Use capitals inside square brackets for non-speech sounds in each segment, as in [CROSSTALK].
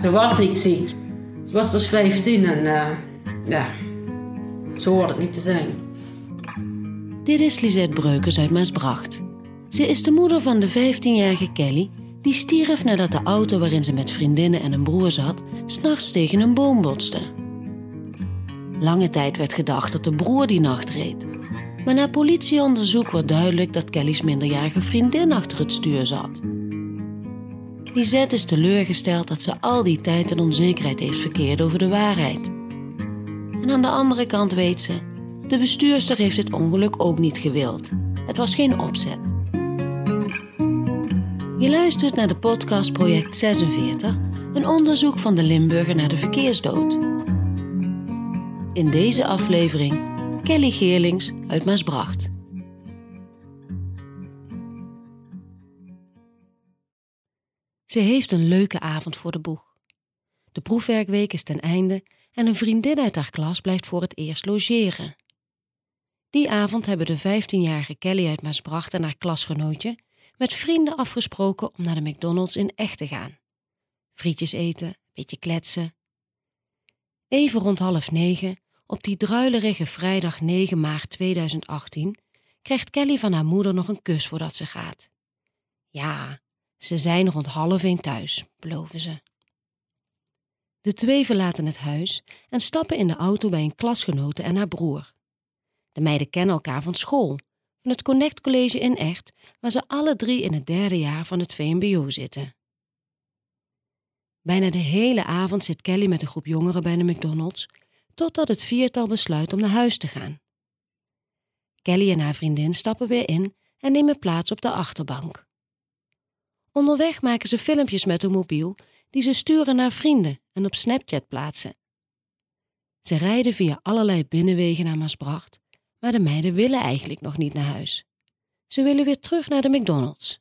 Ze was niet ziek. Ze was pas 15 en uh, ja, zo hoort het niet te zijn. Dit is Lisette Breukers uit Maasbracht. Ze is de moeder van de 15-jarige Kelly, die stierf nadat de auto waarin ze met vriendinnen en een broer zat, s'nachts tegen een boom botste. Lange tijd werd gedacht dat de broer die nacht reed. Maar na politieonderzoek wordt duidelijk dat Kelly's minderjarige vriendin achter het stuur zat. Lisette is teleurgesteld dat ze al die tijd in onzekerheid heeft verkeerd over de waarheid. En aan de andere kant weet ze, de bestuurster heeft het ongeluk ook niet gewild. Het was geen opzet. Je luistert naar de podcast Project 46, een onderzoek van de Limburger naar de verkeersdood. In deze aflevering Kelly Geerlings uit Maasbracht. Ze heeft een leuke avond voor de boeg. De proefwerkweek is ten einde en een vriendin uit haar klas blijft voor het eerst logeren. Die avond hebben de 15-jarige Kelly uit Maasbracht en haar klasgenootje met vrienden afgesproken om naar de McDonald's in echt te gaan. Frietjes eten, beetje kletsen. Even rond half negen, op die druilerige vrijdag 9 maart 2018, krijgt Kelly van haar moeder nog een kus voordat ze gaat. Ja, ze zijn rond half één thuis, beloven ze. De twee verlaten het huis en stappen in de auto bij een klasgenote en haar broer. De meiden kennen elkaar van school, van het Connect College in Echt, waar ze alle drie in het derde jaar van het VMBO zitten. Bijna de hele avond zit Kelly met een groep jongeren bij de McDonald's, totdat het viertal besluit om naar huis te gaan. Kelly en haar vriendin stappen weer in en nemen plaats op de achterbank. Onderweg maken ze filmpjes met hun mobiel die ze sturen naar vrienden en op Snapchat plaatsen. Ze rijden via allerlei binnenwegen naar Maasbracht, maar de meiden willen eigenlijk nog niet naar huis. Ze willen weer terug naar de McDonald's.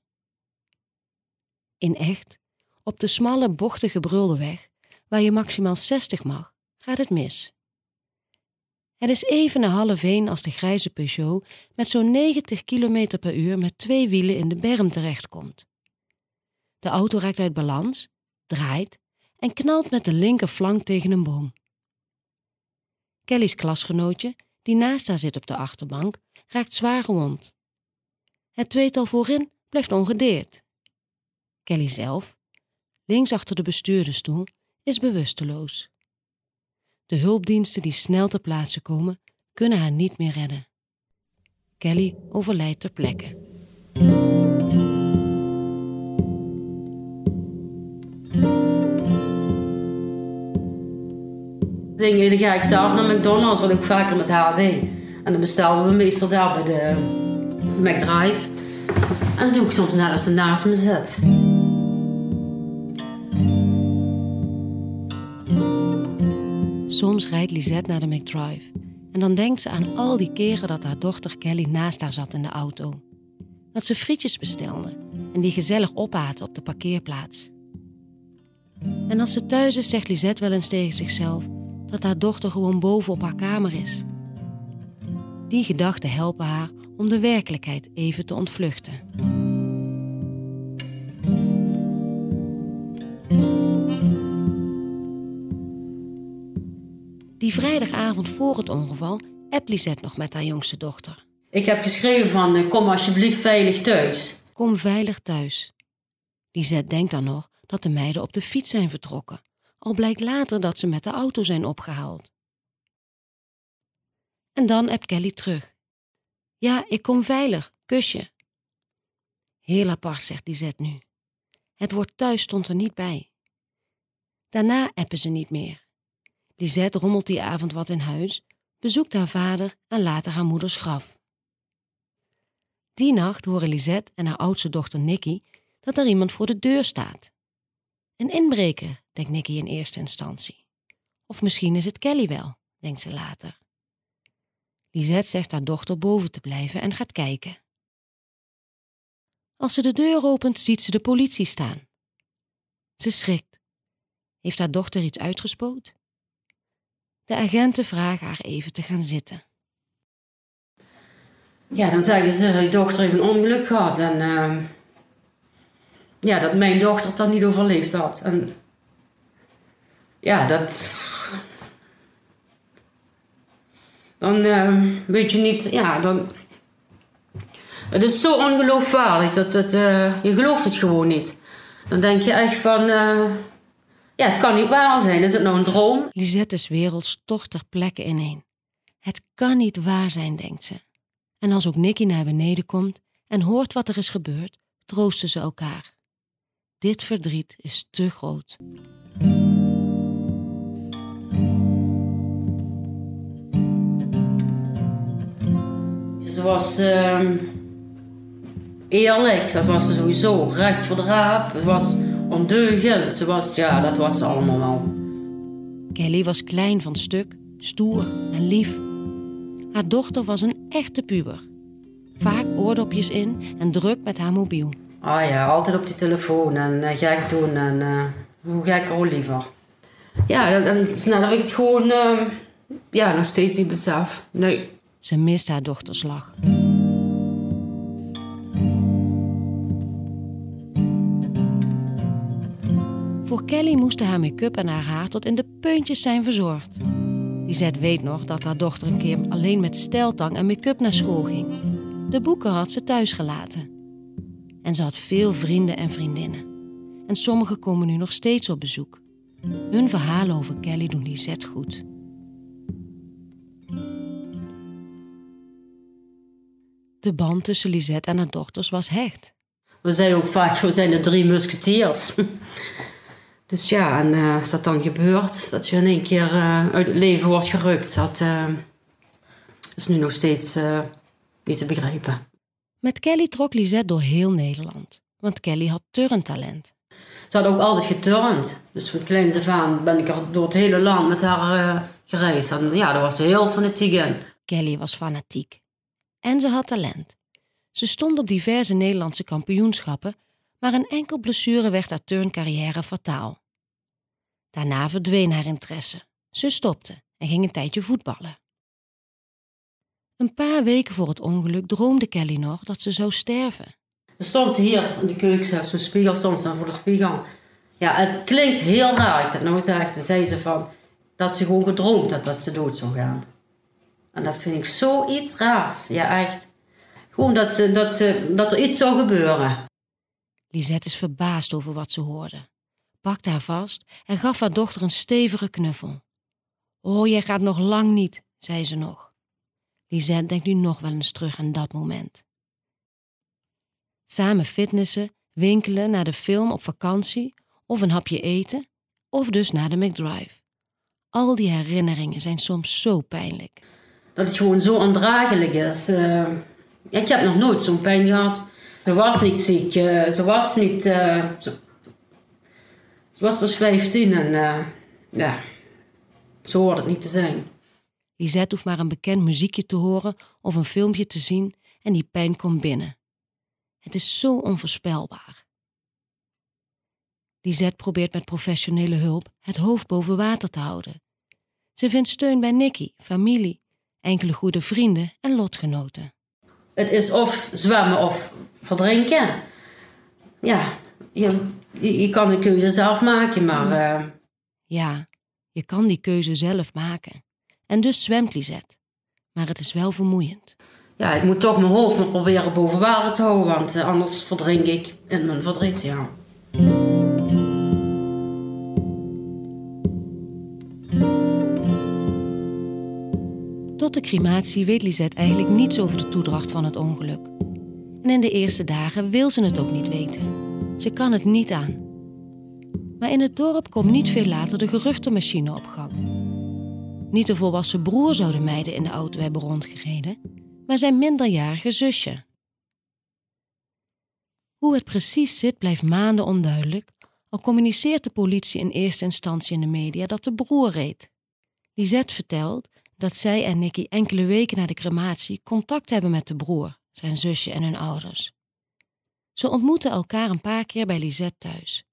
In echt, op de smalle, bochtige brulde waar je maximaal 60 mag, gaat het mis. Het is even na half één als de grijze Peugeot met zo'n 90 km per uur met twee wielen in de berm terechtkomt. De auto raakt uit balans, draait en knalt met de linkerflank tegen een boom. Kelly's klasgenootje, die naast haar zit op de achterbank, raakt zwaar gewond. Het tweetal voorin blijft ongedeerd. Kelly zelf, links achter de bestuurdersstoel, is bewusteloos. De hulpdiensten die snel ter plaatse komen, kunnen haar niet meer redden. Kelly overlijdt ter plekke. Dingen, dan ga ik zelf naar McDonald's, wat ik vaker met haar. En dan bestelden we meestal daar bij de McDrive. En dan doe ik soms net als ze naast me zit. Soms rijdt Lisette naar de McDrive en dan denkt ze aan al die keren dat haar dochter Kelly naast haar zat in de auto. Dat ze frietjes bestelde en die gezellig opaten op de parkeerplaats. En als ze thuis is, zegt Lisette wel eens tegen zichzelf dat haar dochter gewoon boven op haar kamer is. Die gedachten helpen haar om de werkelijkheid even te ontvluchten. Die vrijdagavond voor het ongeval appt Lisette nog met haar jongste dochter. Ik heb geschreven van eh, kom alsjeblieft veilig thuis. Kom veilig thuis. Lisette denkt dan nog dat de meiden op de fiets zijn vertrokken, al blijkt later dat ze met de auto zijn opgehaald. En dan appt Kelly terug. Ja, ik kom veilig, kusje. Heel apart, zegt Lisette nu. Het woord thuis stond er niet bij. Daarna appen ze niet meer. Lisette rommelt die avond wat in huis, bezoekt haar vader en later haar moeders graf. Die nacht horen Lisette en haar oudste dochter Nicky dat er iemand voor de deur staat. Een inbreker, denkt Nicky in eerste instantie. Of misschien is het Kelly wel, denkt ze later. Lisette zegt haar dochter boven te blijven en gaat kijken. Als ze de deur opent, ziet ze de politie staan. Ze schrikt. Heeft haar dochter iets uitgespoot? De agenten vragen haar even te gaan zitten. Ja, dan zeggen ze, je dochter heeft een ongeluk gehad en uh, ja, dat mijn dochter het dan niet overleefd had. En Ja, dat. Dan uh, weet je niet, ja, dan. Het is zo ongeloofwaardig dat het, uh, je gelooft het gewoon niet. Dan denk je echt van, uh, ja, het kan niet waar zijn. Is het nou een droom? Lisette's wereld stort ter plekke ineen. Het kan niet waar zijn, denkt ze. En als ook Nicky naar beneden komt en hoort wat er is gebeurd, troosten ze elkaar. Dit verdriet is te groot. Ze was uh, eerlijk, dat was ze sowieso. Recht voor de raap, ze was ondeugend. Ze was, ja, dat was ze allemaal wel. Kelly was klein van stuk, stoer en lief. Haar dochter was een echte puber. Vaak oordopjes in en druk met haar mobiel. Ah ja, altijd op die telefoon en uh, gek doen en uh, hoe gek ook liever. Ja, dan snel heb ik het gewoon uh, ja, nog steeds niet besef. Nee. Ze mist haar dochters lach. Voor Kelly moesten haar make-up en haar haar tot in de puntjes zijn verzorgd. Lisette weet nog dat haar dochter een keer alleen met steltang en make-up naar school ging. De boeken had ze thuis gelaten. En ze had veel vrienden en vriendinnen. En sommigen komen nu nog steeds op bezoek. Hun verhalen over Kelly doen Lisette goed. De band tussen Lisette en haar dochters was hecht. We zeiden ook vaak, we zijn de drie musketiers. [LAUGHS] Dus ja, en uh, dat dan gebeurt, dat je in één keer uh, uit het leven wordt gerukt, dat uh, is nu nog steeds niet te begrijpen. Met Kelly trok Lisette door heel Nederland, want Kelly had turntalent. Ze had ook altijd geturnd. Dus van kleins af aan ben ik door het hele land met haar gereisd. En ja, daar was ze heel fanatiek in. Kelly was fanatiek. En ze had talent. Ze stond op diverse Nederlandse kampioenschappen, maar een enkel blessure werd haar turncarrière fataal. Daarna verdween haar interesse. Ze stopte en ging een tijdje voetballen. Een paar weken voor het ongeluk droomde Kelly nog dat ze zou sterven. Dan stond ze hier in de keuken, zo'n spiegel stond ze voor de spiegel. Ja, het klinkt heel raar. Nou zegt, zei ze van dat ze gewoon gedroomd had dat ze dood zou gaan. En dat vind ik zoiets raars. Ja, echt. Gewoon dat, ze, dat, ze, dat er iets zou gebeuren. Lisette is verbaasd over wat ze hoorde, pakte haar vast en gaf haar dochter een stevige knuffel. Oh, jij gaat nog lang niet, zei ze nog. Lisette denkt nu nog wel eens terug aan dat moment. Samen fitnessen, winkelen, naar de film op vakantie of een hapje eten of dus naar de McDrive. Al die herinneringen zijn soms zo pijnlijk. Dat het gewoon zo ondraaglijk is. Uh, ik heb nog nooit zo'n pijn gehad. Ze was niet ziek, uh, ze was niet. Ze, ze, was pas 15 en ja, zo hoort het niet te zijn. Lisette hoeft maar een bekend muziekje te horen of een filmpje te zien en die pijn komt binnen. Het is zo onvoorspelbaar. Lisette probeert met professionele hulp het hoofd boven water te houden. Ze vindt steun bij Nicky, familie, enkele goede vrienden en lotgenoten. Het is of zwemmen of verdrinken. Ja, je, je, kan de keuze zelf maken, maar... Uh... Ja, je kan die keuze zelf maken. En dus zwemt Lisette. Maar het is wel vermoeiend. Ja, ik moet toch mijn hoofd maar proberen boven water te houden, want eh, anders verdrink ik in mijn verdriet, ja. Tot de crematie weet Lisette eigenlijk niets over de toedracht van het ongeluk. En in de eerste dagen wil ze het ook niet weten. Ze kan het niet aan. Maar in het dorp komt niet veel later de geruchtenmachine op gang. Niet de volwassen broer zou de meiden in de auto hebben rondgereden, maar zijn minderjarige zusje. Hoe het precies zit blijft maanden onduidelijk, al communiceert de politie in eerste instantie in de media dat de broer reed. Lisette vertelt dat zij en Nicky enkele weken na de crematie contact hebben met de broer, zijn zusje en hun ouders. Ze ontmoeten elkaar een paar keer bij Lisette thuis.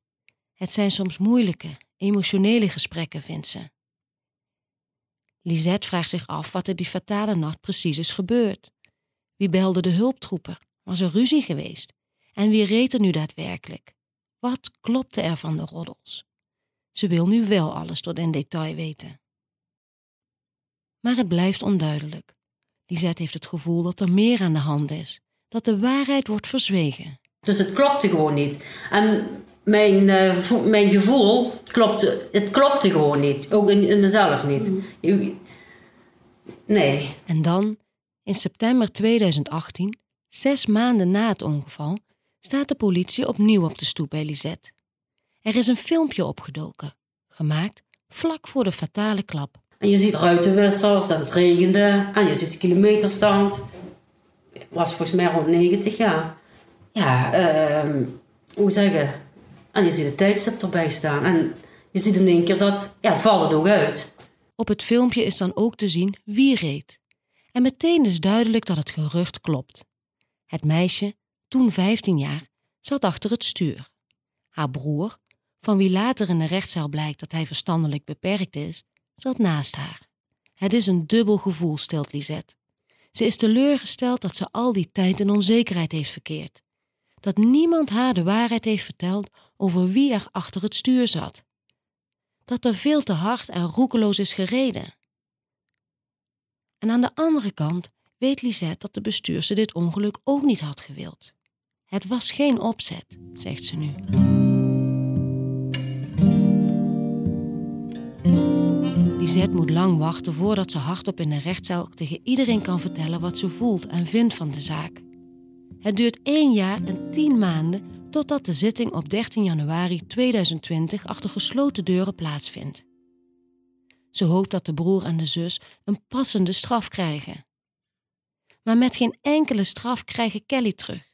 Het zijn soms moeilijke, emotionele gesprekken, vindt ze. Lisette vraagt zich af wat er die fatale nacht precies is gebeurd. Wie belde de hulptroepen? Was er ruzie geweest? En wie reed er nu daadwerkelijk? Wat klopte er van de roddels? Ze wil nu wel alles tot in detail weten. Maar het blijft onduidelijk. Lisette heeft het gevoel dat er meer aan de hand is, dat de waarheid wordt verzwegen. Dus het klopte gewoon niet. En mijn, uh, mijn gevoel klopte, het klopte gewoon niet. Ook in, in mezelf niet. Mm. Nee. En dan, in september 2018, zes maanden na het ongeval, staat de politie opnieuw op de stoep bij Lisette. Er is een filmpje opgedoken, gemaakt vlak voor de fatale klap. En je ziet ruitenwissers en het regende en je ziet de kilometerstand. Het was volgens mij rond 90 jaar. Ja, uh, hoe zeggen. En je ziet het tijdstip erbij staan. En je ziet in één keer dat, ja, valt het ook uit. Op het filmpje is dan ook te zien wie reed. En meteen is duidelijk dat het gerucht klopt. Het meisje, toen 15 jaar, zat achter het stuur. Haar broer, van wie later in de rechtszaal blijkt dat hij verstandelijk beperkt is, zat naast haar. Het is een dubbel gevoel, stelt Lisette. Ze is teleurgesteld dat ze al die tijd in onzekerheid heeft verkeerd. Dat niemand haar de waarheid heeft verteld over wie er achter het stuur zat. Dat er veel te hard en roekeloos is gereden. En aan de andere kant weet Lisette dat de bestuurster dit ongeluk ook niet had gewild. Het was geen opzet, zegt ze nu. Lisette moet lang wachten voordat ze hardop in de rechtszaal tegen iedereen kan vertellen wat ze voelt en vindt van de zaak. Het duurt één jaar en tien maanden totdat de zitting op 13 januari 2020 achter gesloten deuren plaatsvindt. Ze hoopt dat de broer en de zus een passende straf krijgen. Maar met geen enkele straf krijgen Kelly terug.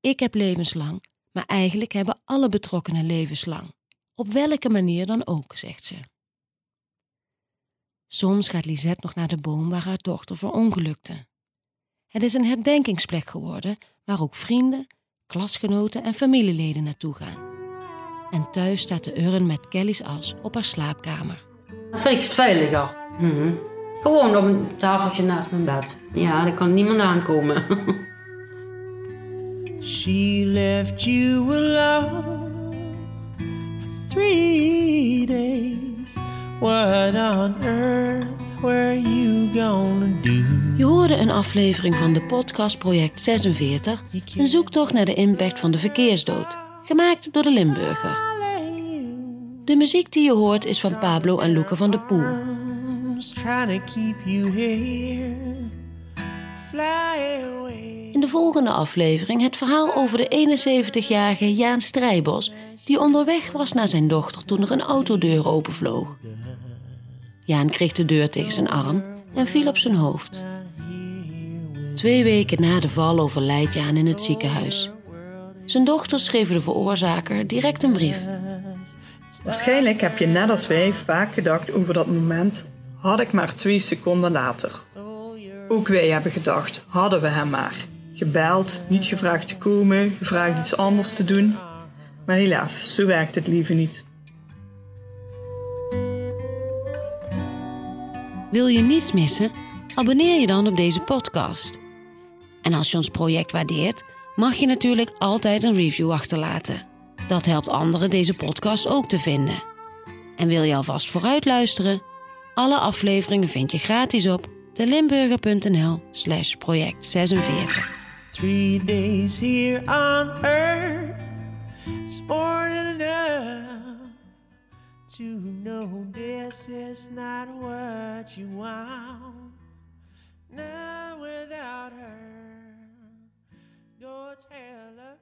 Ik heb levenslang, maar eigenlijk hebben alle betrokkenen levenslang. Op welke manier dan ook, zegt ze. Soms gaat Lisette nog naar de boom waar haar dochter verongelukte. Het is een herdenkingsplek geworden waar ook vrienden, klasgenoten en familieleden naartoe gaan. En thuis staat de urn met Kelly's as op haar slaapkamer. Dat vind ik veiliger. Mhm. Gewoon op een tafeltje naast mijn bed. Ja, daar kan niemand aankomen. [LAUGHS] She left you alone for three days. What on earth were you gonna do? Hoorde een aflevering van de podcast Project 46, een zoektocht naar de impact van de verkeersdood, gemaakt door de Limburger. De muziek die je hoort is van Pablo en Luca van der Poel. In de volgende aflevering het verhaal over de 71-jarige Jaan Strijbos... die onderweg was naar zijn dochter toen er een autodeur openvloog. Jaan kreeg de deur tegen zijn arm en viel op zijn hoofd. Twee weken na de val overlijdt Jaan in het ziekenhuis. Zijn dochter schreef de veroorzaker direct een brief. Waarschijnlijk heb je net als wij vaak gedacht over dat moment, had ik maar twee seconden later. Ook wij hebben gedacht, hadden we hem maar. Gebeld, niet gevraagd te komen, gevraagd iets anders te doen. Maar helaas, zo werkt het leven niet. Wil je niets missen? Abonneer je dan op deze podcast. En als je ons project waardeert, mag je natuurlijk altijd een review achterlaten. Dat helpt anderen deze podcast ook te vinden. En wil je alvast vooruit luisteren? Alle afleveringen vind je gratis op delimburger.nl slash project 46. Three days here on earth, it's more than enough to know this is not what you want. Now without her, your tailor.